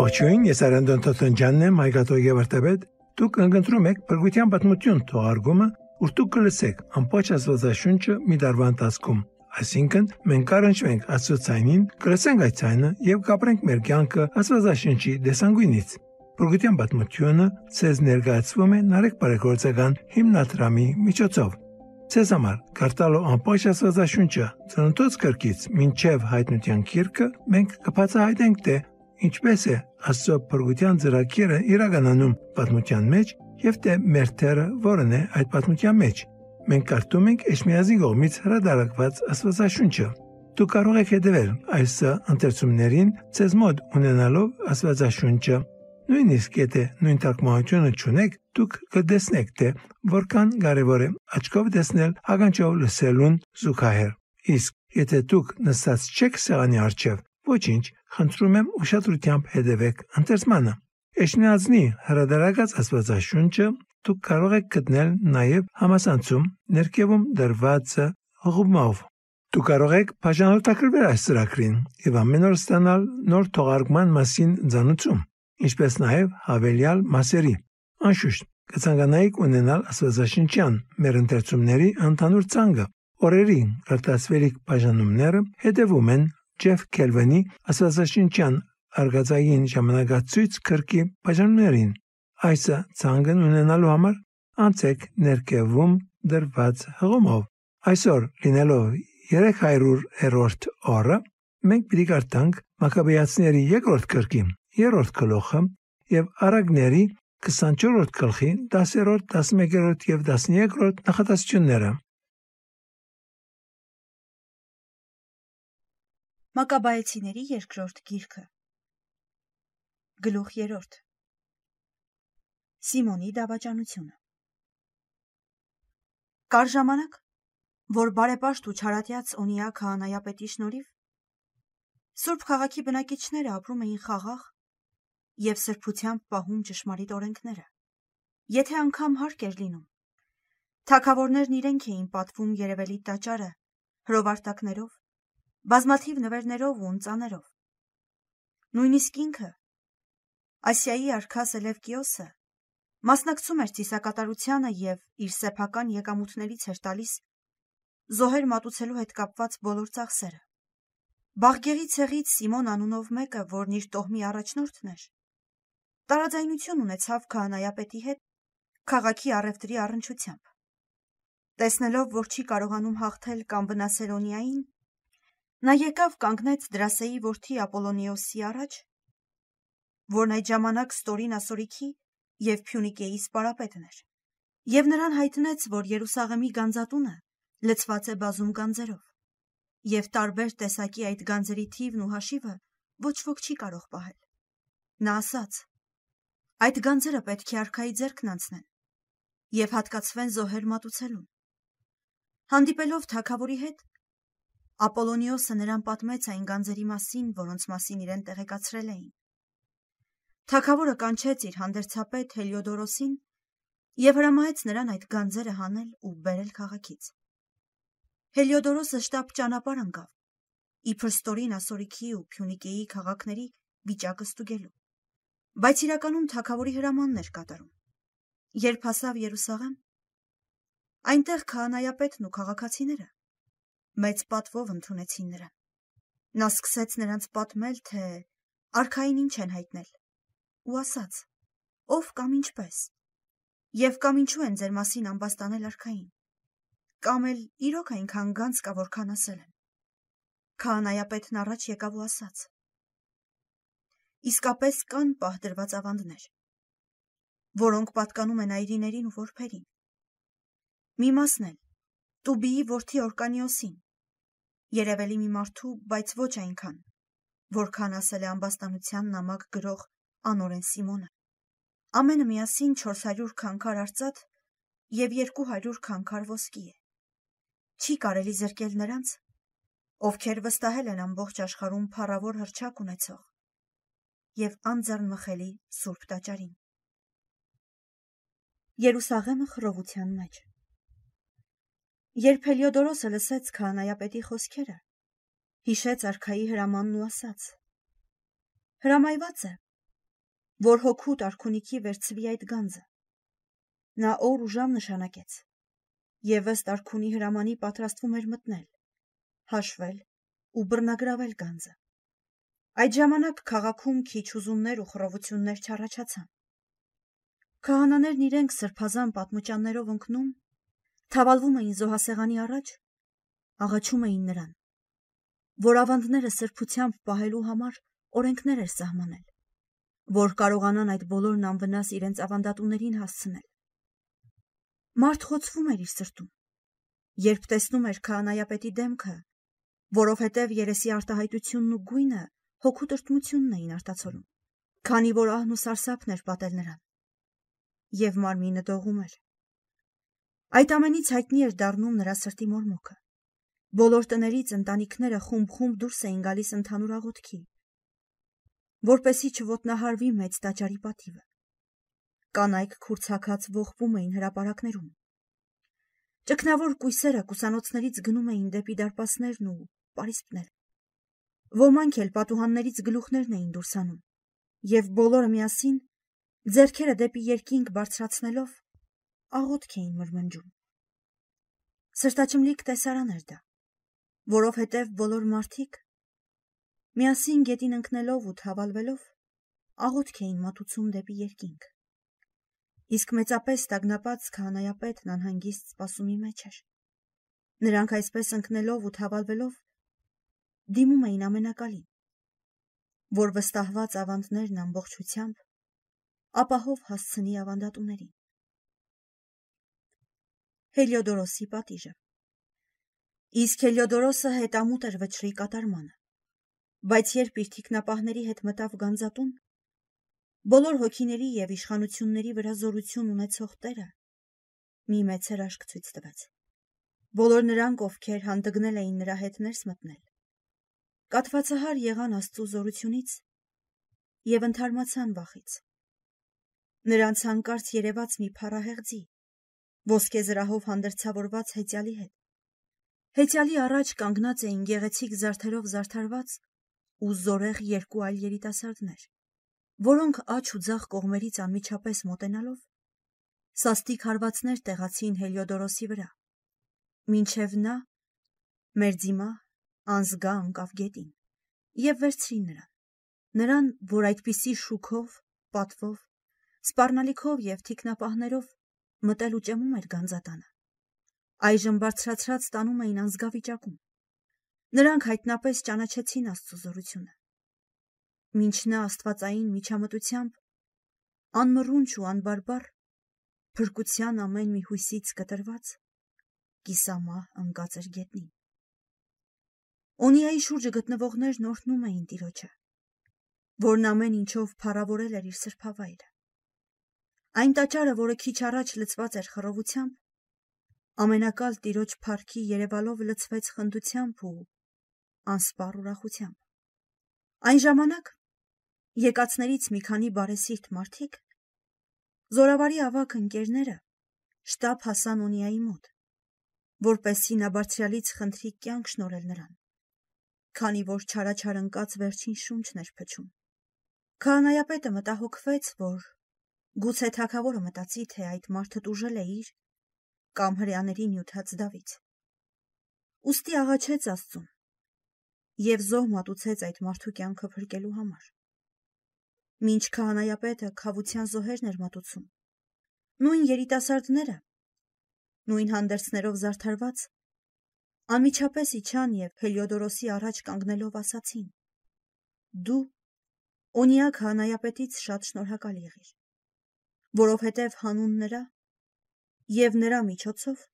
Ողջույն, ես Արանդոն Տոտնջանն եմ, հայկատո եւ արտաբեդ։ Դուք ընկընտրում եք Պրգության պատմություն թողարկումը, ուր դուք կլսեք ամբողջ աստվածաշունչը մի դարվա ընթացքում։ Այսինքն, մենք առնչվենք աստծոցայինին, կլսենք այդ ցայնը եւ կապրենք մեր կյանքը աստվածաշունչի դեսանգույնից։ Պրգության պատմությունը ցեզ ներկայացվում է Նարեկ բարեգործական հիմնադրամի միջոցով։ Ցեզ համար կարտալու ամբողջ աստվածաշունչը ծննդոց կրկից մինչև հայտնության քիրքը մենք կբացահայտենք թե ինչպես է Աստծո փրկության ծրագիրը իրականանում պատմության մեջ եւ թե մեր թերը որն է այդ պատմության մեջ։ Մենք կարդում ենք Էշմիածի կողմից հրադարակված Աստվածաշունչը։ Դու կարող ես հետևել այս ընթերցումներին ցեզ մոտ ունենալով Աստվածաշունչը։ Նույնիսկ եթե նույն թարգմանությունը չունեք, դուք կտեսնեք, թե որքան կարևոր է աչքով տեսնել հագանչով լսելուն զուգահեռ։ Իսկ եթե դուք նստած չեք սեղանի առջև, ոչինչ, խնդրում եմ ուշադրությամբ հետևեք ընթերցմանը։ Էշնիածնի հրադարակած Աստվածաշունչը դուք կարող եք գտնել նաև համասանցում ներքևում դրված հղումով։ Դուք կարող եք բաժանորդագրվել այս ծրագրին եւ ամեն օր ստանալ նոր թողարկման մասին ծանոթում, ինչպես նաև հավելյալ մասերի։ Անշուշտ, կցանկանայիք ունենալ Աստվածաշնչյան մեր ընթերցումների ընդհանուր ցանկը։ Օրերի կարտասվելիք բաժանումները հետևում են Ջեֆ Քելվենի Աստվածաշնչյան արգածային ժամանակացույց քրկի բաժանումներին։ Այս ցանկն ունենալու համար անցեք ներքևում դրված հղումով։ Այսօր լինելով 300-րդ օրը մենք պիտի կարդանք Մակաբեացիների երկրորդ քրկի երրորդ գլուխը եւ Արագների 24-րդ գլխի 10-րդ, 11-րդ եւ 13-րդ նախատասությունները։ Մակաբայեցիների երկրորդ գիրքը Գլուխ 3 Սիմոնի դավաճանությունը Կար ժամանակ, որ բարեպաշտ ու չարատյաց Օնիա քահանայապետի շնորհիվ Սուրբ քաղաքի բնակիչները ապրում էին խաղաղ եւ սրբությամբ պահում ճշմարիտ օրենքները։ Եթե անգամ հարկ էր լինում, թակավորներն իրենք էին պատվում Երևելի տաճարը հրովարտակներով, բազմաթիվ նվերներով ու ընծաներով։ Նույնիսկ ինքը Ասիայի արքա Սելևկիոսը մասնակցում էր ծիսակատարությանը եւ իր սեփական եկամուտներից էր տալիս զոհեր մատուցելու հետ կապված բոլոր ծախսերը։ Բաղգերի ցեղից Սիմոն անունով մեկը, որն իր տոհմի առաջնորդն էր, տարաձայնություն ունեցավ քահանայապետի հետ քաղաքի առևտրի առնչությամբ։ Տեսնելով, որ չի կարողանում հաղթել կամ վնասել Օնիային, նա եկավ կանգնեց Դրասեի որդի Ապոլոնիոսի առաջ, որն այդ ժամանակ Ստորին ասորիքի եւ Փյունիկեի սպարապետն էր, եւ նրան հայտնեց, որ Երուսաղեմի գանձատունը լցված է բազում գանձերով, եւ տարբեր տեսակի այդ գանձերի թիվն ու հաշիվը ոչ ոք չի կարող պահել։ Նա ասաց. Այդ գանձերը պետք է արքայի ձեռքն անցնեն եւ հատկացվեն զոհեր մատուցելուն։ Հանդիպելով թակավորի հետ, Ապոլոնիոսը նրան պատմեց այն գանձերի մասին, որոնց մասին իրեն տեղեկացրել էին։ Թակավորը կանչեց իր հանդերձապետ Հելիոդորոսին եւ հրամայեց նրան այդ գանձերը հանել ու բերել քաղաքից։ Հելիոդորոսը շտապ ճանապարհ ընկավ, իբր ստորին ասորիքի ու Փյունիկեի քաղաքների վիճակը ստուգելու։ Բայց իրականում թակավորի հրամանն էր կատարում։ Երբ հասավ Երուսաղեմ, այնտեղ քահանայապետն ու քաղաքացիները մեծ պատվով ընդունեցին նրան։ Նա սկսեց նրանց պատմել, թե արքային ինչ են հայտնել, ու ասաց. Ով կամ ինչպես, եւ կամ ինչու են ձեր մասին ամբաստանել արքային կամ էլ իրոք այնքան գանց կա, որքան ասել են։ Քահանայապետն առաջ եկավ ու ասաց. Իսկապես կան պահդրված ավանդներ, որոնք պատկանում են այրիներին ու որբերին։ Մի մասն էլ Տուբիի որդի Օրկանիոսին, երևելի մի մարդու, բայց ոչ այնքան, որքան ասել է ամբաստանության նամակ գրող անորեն Սիմոնը։ Ամենը միասին 400 քանքար արծաթ եւ 200 քանքար ոսկի է չի կարելի զրկել նրանց, ովքեր վստահել են ամբողջ աշխարհում փառավոր հրճակ ունեցող եւ անձեռնմխելի Սուրբ տաճարին։ Երուսաղեմը խռովության մեջ։ Երբ Հելիոդորոսը լսեց քահանայապետի խոսքերը, հիշեց արքայի հրամանն ու ասաց. Հրամայված է, որ հոգուտ արքունիքի վերցվի այդ գանձը։ Նա օր ու ժամ նշանակեց, եւ ըստ արքունի հրամանի պատրաստվում էր մտնել, հաշվել ու բռնագրավել գանձը։ Այդ ժամանակ քաղաքում քիչ ուզումներ ու խռովություններ չառաջացան։ Քահանաներն իրենք սրբազան պատմուճաններով ընկնում, թավալվում էին զոհասեղանի առաջ, աղաչում էին նրան, որ ավանդները սրբությամբ պահելու համար օրենքներ էր սահմանել, որ կարողանան այդ բոլորն անվնաս իրենց ավանդատուներին հասցնել։ Մարդ խոցվում էր իր սրտում, երբ տեսնում էր քահանայապետի դեմքը, որովհետև երեսի արտահայտությունն ու գույնը հոգու տրտմությունն էին արտացոլում, քանի որ ահն ու սարսափն էր պատել նրան, եւ մարմինը դողում էր։ Այդ ամենից հայտնի էր դառնում նրա սրտի մորմոքը։ Բոլոր տներից ընտանիքները խումբ-խումբ դուրս էին գալիս ընդհանուր աղոթքի, որպեսի չոտնահարվի մեծ տաճարի պատիվը։ Կանայք քուրցակած ողբում էին հրապարակներում։ Ճկնավոր կույսերը կուսանոցներից գնում էին դեպի դարպասներն ու պարիսպներ։ Ոմանք էլ պատուհաններից գլուխներն էին դուրս անում, եւ բոլորը միասին ձերքերը դեպի երկինք բարձրացնելով աղոթք էին մրմնջում։ Սրտաճմլիկ տեսարան էր դա, որովհետև բոլոր մարդիկ Միասին գետին ընկնելով ու թավալվելով աղոթք էին մատուցում դեպի երկինք։ Իսկ մեծապես տագնապած քահանայապետն անհանգիստ սպասումի մեջ էր։ Նրանք այսպես ընկնելով ու թավալվելով դիմում էին ամենակալին, որ վստահված ավանդներն ամբողջությամբ ապահով հասցնի ավանդատուներին։ Հելիոդորոսի պատիժը Իսկ Հելիոդորոսը հետամուտ էր վճռի կատարմանը բայց երբ իր թիկնապահների հետ մտավ գանձատուն, բոլոր հոգիների եւ իշխանությունների վրա զորություն ունեցող Տերը մի մեծ հրաշք ցույց տվեց։ Բոլոր նրանք, ովքեր հանդգնել էին նրա հետ ներս մտնել, կատվածահար եղան Աստծո զորությունից եւ ընթարմացան վախից։ Նրանց հանկարծ երևաց մի փառահեղձի, ոսկե զրահով հանդերձավորված հեծյալի հետ։ Հեծյալի առաջ կանգնած էին գեղեցիկ զարդերով զարդարված ու զորեղ երկու այլ երիտասարդներ, որոնք աջ ու ձախ կողմերից անմիջապես մոտենալով սաստիկ հարվածներ տեղացին Հելիոդորոսի վրա։ Մինչև նա Մերձիմա անզգա անկավ գետին եւ վերցրին նրան։ Նրան, որ այդպիսի շուքով, պատվով, սպառնալիքով եւ թիկնապահներով մտել ու ճեմում էր գանձատանը։ Այժմ բարձրացած տանում էին անզգավիճակում։ Նրանք հայտնապես ճանաչեցին Աստծո Մինչ նա աստվածային միջամտությամբ անմռունչ ու անբարբար փրկության ամեն մի հույսից կտրված կիսամահ ընկած էր գետնին։ Օնիայի շուրջը գտնվողներն օրհնում էին Տիրոջը, որն ամեն ինչով փառավորել էր իր սրբավայրը։ Այն տաճարը, որը քիչ առաջ լցված էր խռովությամբ, ամենակալ Տիրոջ փառքի Երևալով լցվեց խնդությամբ ու անսպառ ուրախությամբ։ Այն ժամանակ եկածներից մի քանի բարեսիրտ մարդիկ զորավարի ավակ ընկերները շտապ հասան Ունիայի մոտ, որպեսի նա բարձրալից խնդրի կյանք շնորել նրան, քանի որ չարաչար ընկած վերջին շունչն էր փչում։ Քահանայապետը մտահոգվեց, որ Գուցե թակավորը մտածի, թե այդ մարդը տուժել է իր կամ հрьяաների նյութած դավից։ Ոստի աղաչեց Աստծուն եւ զոհ մատուցեց այդ մարդու կյանքը փրկելու համար։ Մինչ քահանայապետը խավության զոհերն էր մատուցում։ Նույն երիտասարդները, նույն հանդերձներով զարդարված, անմիջապես իջան եւ Հելիոդորոսի առաջ կանգնելով ասացին. Դու Օնիակ հանայապետից շատ շնորհակալ եղիր որովհետև հանուն նրա եւ նրա միջոցով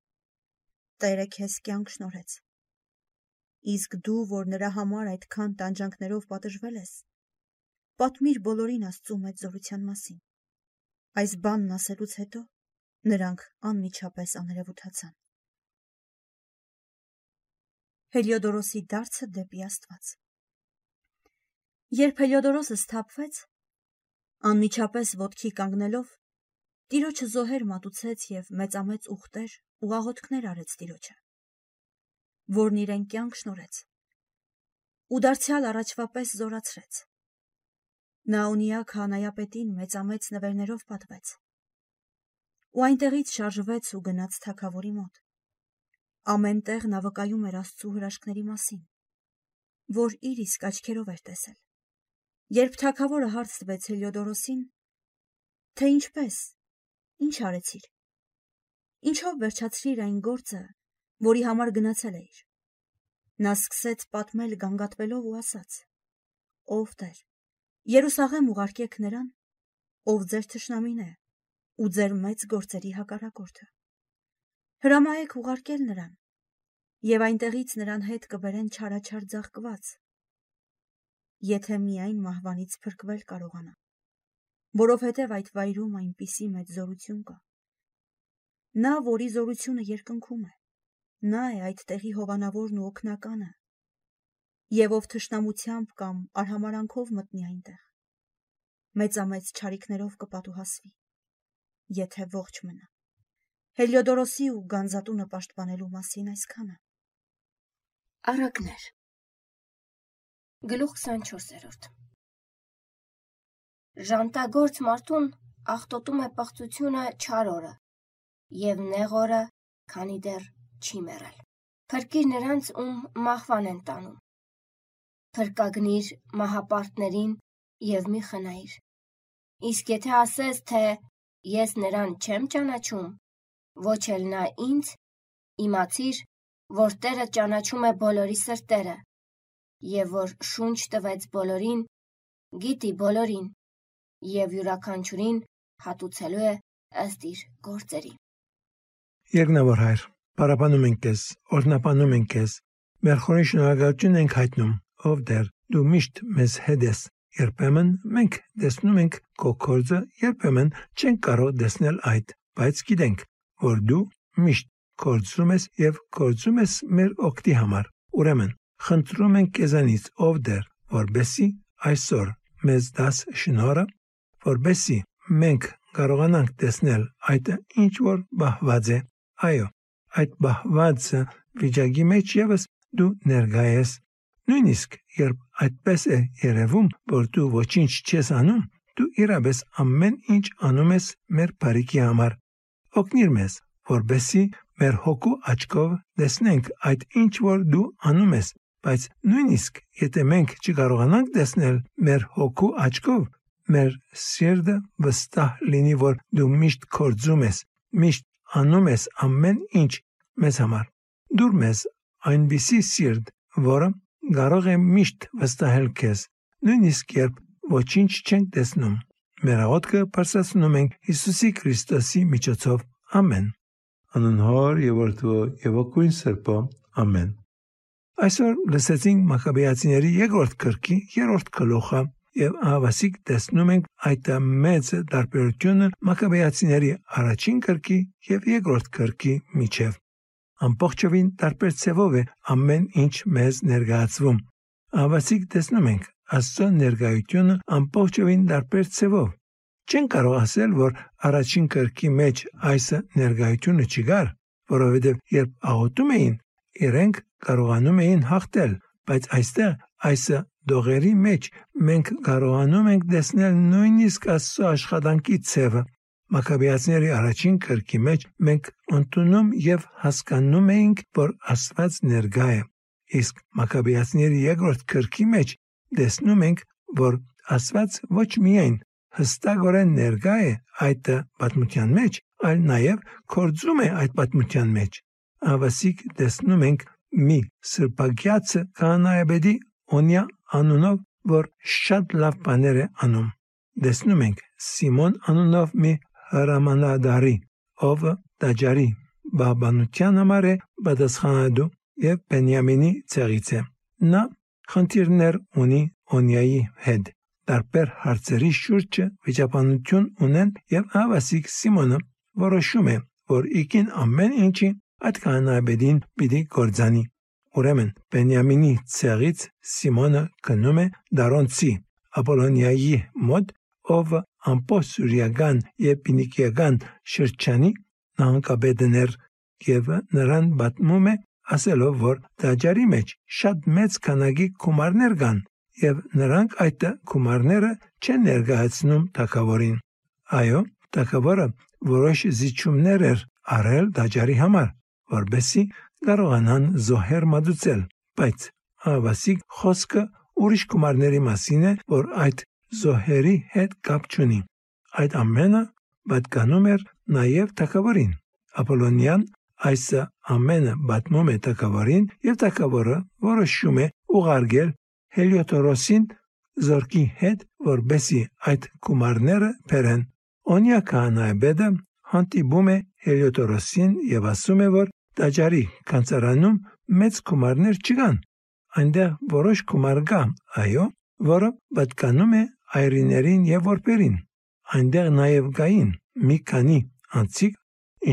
Տերը քեզ կյանք շնորհեց իսկ դու, որ նրա համար այդքան տանջանքներով պատժվել ես, պատմիր բոլորին Աստծու մեծ զորության մասին։ Այս բանն ասելուց հետո նրանք անմիջապես աներևութացան։ Հելիոդորոսի դարձը դեպի Աստված։ Երբ Հելիոդորոսը սթափվեց, անմիջապես ոտքի կանգնելով, Տիրոջը զոհեր մատուցեց եւ մեծամեծ ուխտեր ու աղոթքներ արեց Տիրոջը որն իրեն կյանք շնորեց։ Ու դարձյալ առաջվա պես զորացրեց։ Նա ունիա քահանայապետին մեծամեծ նվերներով պատվեց։ Ու այնտեղից շարժվեց ու գնաց թագավորի մոտ։ Ամեն տեղ նա վկայում էր Աստծո հրաշքների մասին, որ իր իսկ աչքերով էր տեսել։ Երբ թագավորը հարց տվեց Հելիոդորոսին, թե ինչպես, ինչ արեցիր, ինչով վերջացրիր այն գործը, որի համար գնացել էիր։ Նա սկսեց պատմել գանգատվելով ու ասաց. Ով Տեր, Երուսաղեմ ուղարկեք նրան, ով ձեր թշնամին է ու ձեր մեծ գործերի հակառակորդը։ Հրամայեք ուղարկել նրան, եւ այնտեղից նրան հետ կբերեն չարաչար ձաղկված, եթե միայն մահվանից փրկվել կարողանա, որովհետև այդ վայրում այնպիսի մեծ զորություն կա։ Նա, որի զորությունը երկնքում է, նա է այդ տեղի հովանավորն ու օգնականը, եւ ով թշնամությամբ կամ արհամարանքով մտնի այնտեղ մեծամեծ ճարիքներով կպատուհասվի եթե ողջ մնա Հելիոդորոսի ու Գանզատունը պաշտպանելու մասին այսքանը Արագներ Գլուխ 24-րդ Ժանտագործ մարդուն ախտոտում է պղծությունը չար օրը եւ նեղ օրը, քանի դեռ չի մեռել։ Փրկիր նրանց, ում մահվան են տանում փրկագնիր մահապարտներին եւ մի խնայիր։ Իսկ եթե ասես, թե ես նրան չեմ ճանաչում, ոչ էլ նա ինձ, իմացիր, որ Տերը ճանաչում է բոլորի սրտերը, եւ որ շունչ տվեց բոլորին, գիտի բոլորին, եւ յուրաքանչյուրին հատուցելու է ըստ իր գործերի։ Երկնավոր հայր, բարապանում ենք քեզ, օրհնապանում ենք քեզ։ Մեր խորին շնորհակալություն ենք հայտնում, ով դեր դու միշտ մեզ հետ ես։ Երբեմն մենք տեսնում ենք քո կործը, երբեմն չենք կարող տեսնել այդ, բայց գիտենք, որ դու միշտ կործում ես եւ կործում ես մեր օգտի համար։ Ուրեմն, խնդրում ենք քեզանից, ով դեր, որբեսի այսօր մեզ դաս շնորհը որբեսի մենք կարողանանք տեսնել այդ ինչ որ բահված է այո այդ բահվածը վիճակի մեջ եւս դու ներկայ ես Նույնիսկ երբ այդպես է երևում, որ դու ոչինչ չես անում, դու իրապես ամեն ինչ անում ես մեր բարիքի համար։ Օգնիր մեզ, որբեսի մեր հոգու աչքով տեսնենք այդ ինչ որ դու անում ես, բայց նույնիսկ եթե մենք չկարողանանք տեսնել մեր հոգու աչքով, մեր սիրտը վստահ լինի, որ դու միշտ կորձում ես, միշտ անում ես ամեն ինչ մեզ համար։ Դուր մեզ այնպիսի սիրտ, որը կարող է միշտ վստահել քեզ, նույնիսկ երբ ոչինչ չենք տեսնում։ Մեր աղոթքը բարձրացնում ենք Հիսուսի Քրիստոսի միջոցով։ Ամեն։ Անուն Հոր եւ Որդու եւ Ոգուն Սրբո։ Ամեն։ Այսօր լսեցինք Մակաբեացիների երկրորդ քրքի երրորդ գլուխը եւ ավասիկ տեսնում ենք այդ մեծ տարբերությունը Մակաբեացիների առաջին քրքի եւ երկրորդ քրքի միջև ամբողջովին տարբեր ցևով է ամեն ինչ մեզ ներկայացվում։ Ավասիկ տեսնում ենք Աստծո ներկայությունը ամբողջովին տարբեր ցևով։ Չեն կարող ասել, որ առաջին կրկի մեջ այս ներկայությունը չկար, որովհետև երբ աղոթում էին, իրենք կարողանում էին հաղթել, բայց այստեղ այս դողերի մեջ մենք կարողանում ենք տեսնել նույնիսկ Աստծո աշխատանքի ցևը Մակաբեացիների առաջին քրքի մեջ մենք ընդունում եւ հասկանում էինք, որ Աստված ներկա է։ Իսկ Մակաբեացիների երկրորդ քրքի մեջ տեսնում ենք, որ Աստված ոչ միայն հստակորեն ներկա է այդ պատմության մեջ, այլ նաև կորձում է այդ պատմության մեջ։ Ավասիկ տեսնում ենք մի սրբագյաց կանայաբեդի օնյա անունով, որ շատ լավ բաներ է անում։ Տեսնում ենք Սիմոն անունով մի հրամանադարի, ով տաճարի բաբանության համար է պատասխանատու եւ Բենյամինի ցեղից է։ Նա խնդիրներ ունի Օնիայի հետ։ Տարբեր հարցերի շուրջ վիճաբանություն ունեն եւ հավասիկ Սիմոնը որոշում է, որ իկին ամեն ինչի այդ կանաբեդին պիտի կործանի։ Ուրեմն Բենյամինի ցեղից Սիմոնը գնում է Դարոնցի Ապոլոնիայի մոտ, ով ամբողջ սուրիական եւ պինիկիական շրջանի նահանգապետներ եւ նրան պատմում է ասելով որ տաճարի մեջ շատ մեծ քանակի գումարներ կան եւ նրանք այդ գումարները չեն ներկայացնում թակավորին։ Այո, թակավորը որոշ զիջումներ էր արել դաջարի համար, որբեսի կարողանան զոհեր մատուցել, բայց ավասիկ խոսքը ուրիշ գումարների մասին է, որ այդ զոհերի հետ կապ չունի։ Այդ ամենը պատկանում էր նաև թակավորին։ Ապոլոնյան այս ամենը պատմում է թակավորին եւ թակավորը որոշում է ուղարկել Հելիոթորոսին զորքի հետ, որբեսի այդ գումարները բերեն։ Օնիա քահանայբեդը հանդիպում է Հելիոթորոսին եւ ասում է, որ տաճարի կանցարանում մեծ գումարներ չկան։ Այնտեղ որոշ գումար կա, այո, որը պատկանում է այրիներին եւ որպերին։ Այնտեղ նաեւ կային մի քանի անցիկ,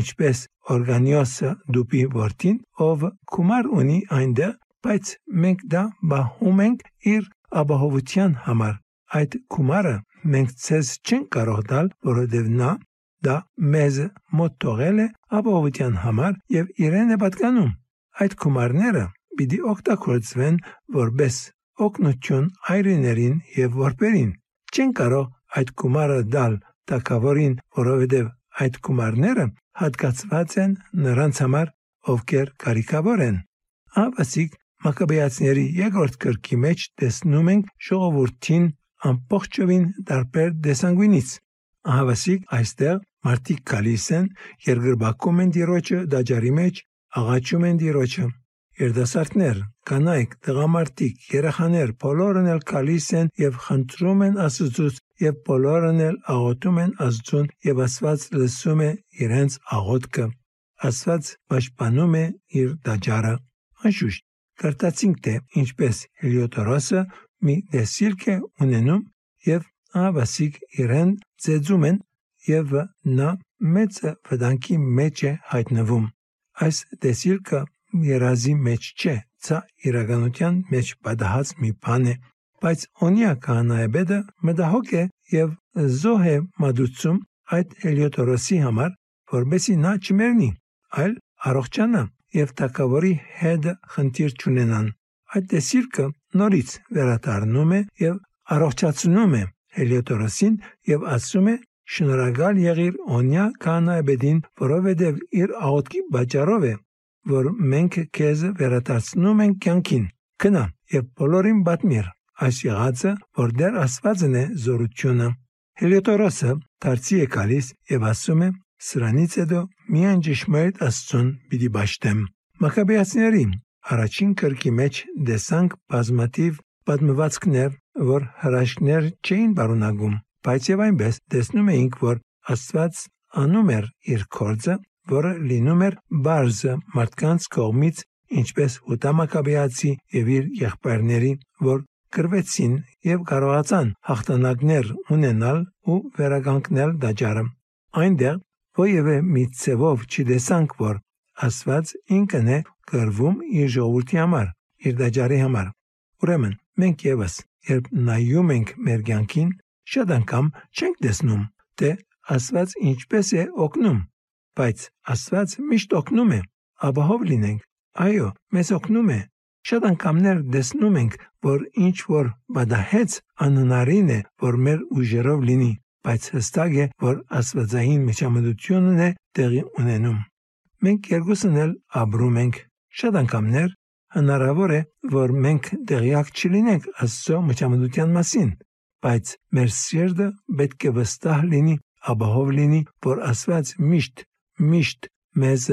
ինչպես Օրգանիոսը դուպի որդին, ով գումար ունի այնտեղ, բայց մենք դա բահում ենք իր ապահովության համար։ Այդ գումարը մենք ցեզ չենք կարող տալ, որովհետև նա դա մեզ մոտ թողել է ապահովության համար եւ իրեն է պատկանում։ Այդ գումարները պիտի օգտագործվեն որպես օգնություն այրիներին եւ որպերին։ Չեն կարող այդ գումարը դալ տակավորին, որովհետև այդ գումարները հատկացված են նրանց համար, ովքեր կարիքավոր են։ Ավասիկ Մակաբեացիների երկրորդ գրքի մեջ տեսնում ենք ժողովրդին ամբողջովին տարբեր դեսանգույնից։ Ահավասիկ այստեղ մարդիկ գալիս են, երգրբակում են Տիրոջը դաջարի մեջ, աղաչում են Տիրոջը։ Երդասարտներ, կանայք, տղամարդիկ, երեխաներ բոլորն էլ գալիս են եւ խնդրում են Աստծուց եւ բոլորն էլ աղոթում են Աստծուն եւ Աստված լսում է իրենց աղոթքը։ Աստված պաշտպանում է իր դաջարը։ Անշուշտ, կրտացինք թե ինչպես Հելիոդորոսը մի դեսիլք է ունենում եւ ավասիկ իրեն ծեծում են եւ նա մեծ վտանգի մեջ է հայտնվում։ Այս դեսիլքը երազի մեջ չէ, ցա իրականության մեջ պատահած մի բան է, բայց Օնիա կանայբեդը մտահոգ է եւ զոհ է մատուցում այդ Հելիոդորոսի համար, որբեսի նա չմեռնի, այլ առողջանա եւ թակավորի հետ խնդիր չունենան։ Այդ դեսիրքը նորից վերադառնում է եւ առողջացնում է Հելիոդորոսին եւ ասում է շնորհակալ եղիր Օնիա կանայբեդին, որովհետեւ իր աղոթքի պատճառով է որ մենք քեզ վերադարձնում ենք կյանքին։ Կնա եւ բոլորին պատմիր այս եղածը, որ դեռ Աստվածն է զորությունը։ Հելիոդորոսը դարձի է գալիս եւ ասում է. սրանից հետո միայն ճշմարիտ Աստծուն պիտի ճաշտեմ։ Մակաբեացիների առաջին կրկի մեջ դեսանք բազմաթիվ պատմվածքներ, որ հրաշքներ չէին բարունակում, բայց եւ այնպես տեսնում էինք, որ Աստված անում էր իր կորձը որը լինում էր բարձը մարդկանց կողմից, ինչպես Հուտամակաբեացի եւ իր եղբայրների, որ գրվեցին եւ կարողացան հաղթանակներ ունենալ ու վերականգնել դաջարը։ Այնտեղ ովևէ մի ցևով չտեսանք, որ Աստված ինքն է գրվում իր ժողովրդի համար, իր դաջարի համար։ Ուրեմն մենք եւս, երբ նայում ենք մեր կյանքին, շատ անգամ չենք տեսնում, թե Աստված ինչպես է օգնում բայց Աստված միշտ օգնում է, ապահով լինենք։ Այո, մեզ օգնում է։ Շատ անգամներ տեսնում ենք, որ ինչ որ բադահեց անհնարին է, որ մեր ուժերով լինի, բայց հստակ է, որ Աստվածային միջամտությունն է տեղի ունենում։ Մենք երկուսն էլ ապրում ենք։ Շատ անգամներ հնարավոր է, որ մենք տեղյակ չլինենք Աստծո միջամտության մասին, բայց մեր սիրտը պետք է վստահ լինի, ապահով լինի, որ Աստված միշտ միշտ մեզ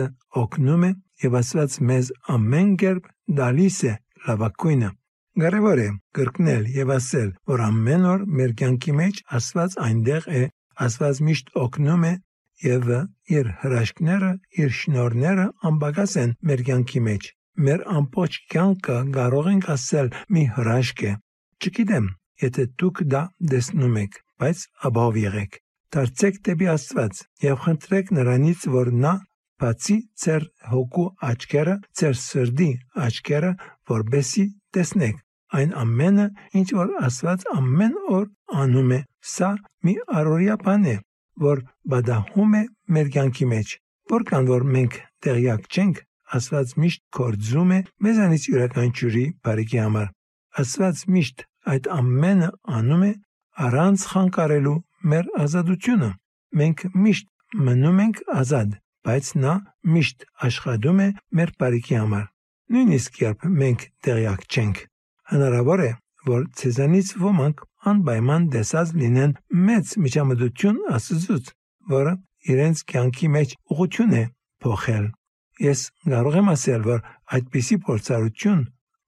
օգնում է եւ Աստված մեզ ամեն կերպ դալիս է լավակույնը։ Կարևոր է կրկնել եւ ասել, որ ամեն օր մեր կյանքի մեջ Աստված այնտեղ է, Աստված միշտ օգնում է եւ իր հրաշքները, իր շնորհները անբագաս են մեր կյանքի մեջ։ Մեր ամբողջ կյանքը կարող ենք ասել մի հրաշք է։ Չգիտեմ, եթե դուք դա տեսնում եք, բայց ապահով եղեք դարձեք դեպի Աստված եւ խնդրեք նրանից, որ նա բացի ձեր հոգու աչքերը, ձեր սրդի աչքերը, որբեսի տեսնեք այն ամենը, ինչ որ Աստված ամեն օր անում է։ Սա մի առօրյա բան է, որ բադահում է մեր կյանքի մեջ։ Որքան որ մենք տեղյակ չենք, Աստված միշտ կործում է մեզանից յուրաքանչյուրի բարիքի համար։ Աստված միշտ այդ ամենը անում է առանց խանգարելու մեր ազատությունը։ Մենք միշտ մնում ենք ազատ, բայց նա միշտ աշխատում է մեր բարիքի համար։ Նույնիսկ երբ մենք տեղյակ չենք, հնարավոր է, որ ցեզանից ոմանք անպայման դեսած լինեն մեծ միջամտություն Աստծուց, որը իրենց կյանքի մեջ ուղղություն է փոխել։ Ես կարող եմ ասել, որ այդպիսի փորձառություն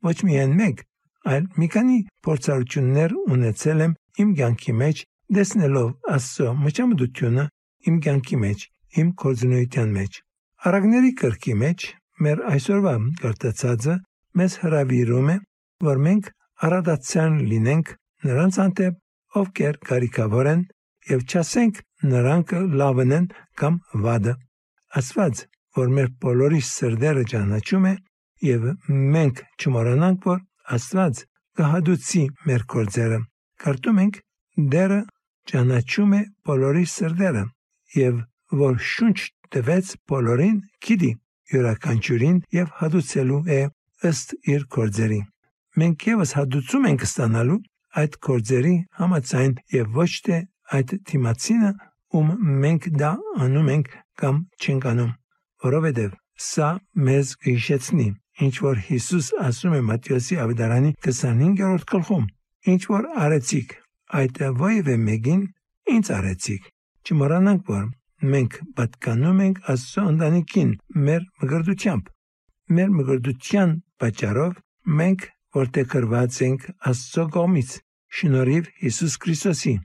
ոչ միայն մեկ, այլ մի քանի փորձառություններ ունեցել եմ իմ կյանքի մեջ, դեսնելով Աստծո մճամդությունը իմ կյանքի մեջ, իմ կորձունության մեջ։ Արագների կրկի մեջ մեր այսօրվա կրտացածը մեզ հravirում է, որ մենք առադացան լինենք նրանց անտեպ, ովքեր կարիքավոր են եւ չասենք նրանք լավն են կամ վադը։ Աստված, որ մեր բոլորի սրդերը ճանաչում է եւ մենք չմոռանանք, որ Աստված կհադուցի մեր կորձերը Կարդում ենք. Դերը ճանաչում է բոլորի սրտերը եւ որ շունչ տվեց բոլորին գիտի յուրաքանչյուրին եւ հադուցելու է ըստ իր կորձերի մենք եւս հադուցում ենք ստանալու այդ կորձերի համաձայն եւ ոչ թե այդ թիմացինը ում մենք դա անում ենք կամ չենք անում որովհետեւ սա մեզ հիշեցնի ինչ որ Հիսուս ասում է Մատթեոսի ավետարանի 25-րդ գլխում Ինչ որ արեցիք, այդ ովևէ մեկին ինձ արեցիք։ Չմոռանանք, որ մենք պատկանում ենք Աստծո ընտանիքին մեր մգրդությամբ։ Մեր մգրդության պատճառով մենք որտեղ կրված ենք Աստծո կողմից, շնորհիվ Հիսուս Քրիստոսի։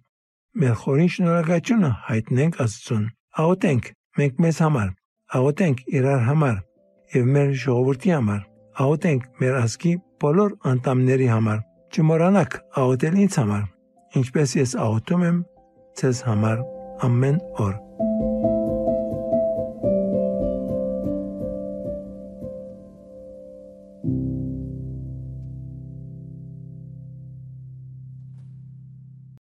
Մեր խորին շնորհակալությունը հայտնենք Աստծուն։ Աղոթենք մենք մեզ համար, աղոթենք իրար համար եւ մեր ժողովրդի համար։ Աղոթենք մեր ազգի բոլոր անդամների համար Չմոռանաք աղոթել ինձ համար, ինչպես ես աղոթում եմ ցեզ համար ամեն օր։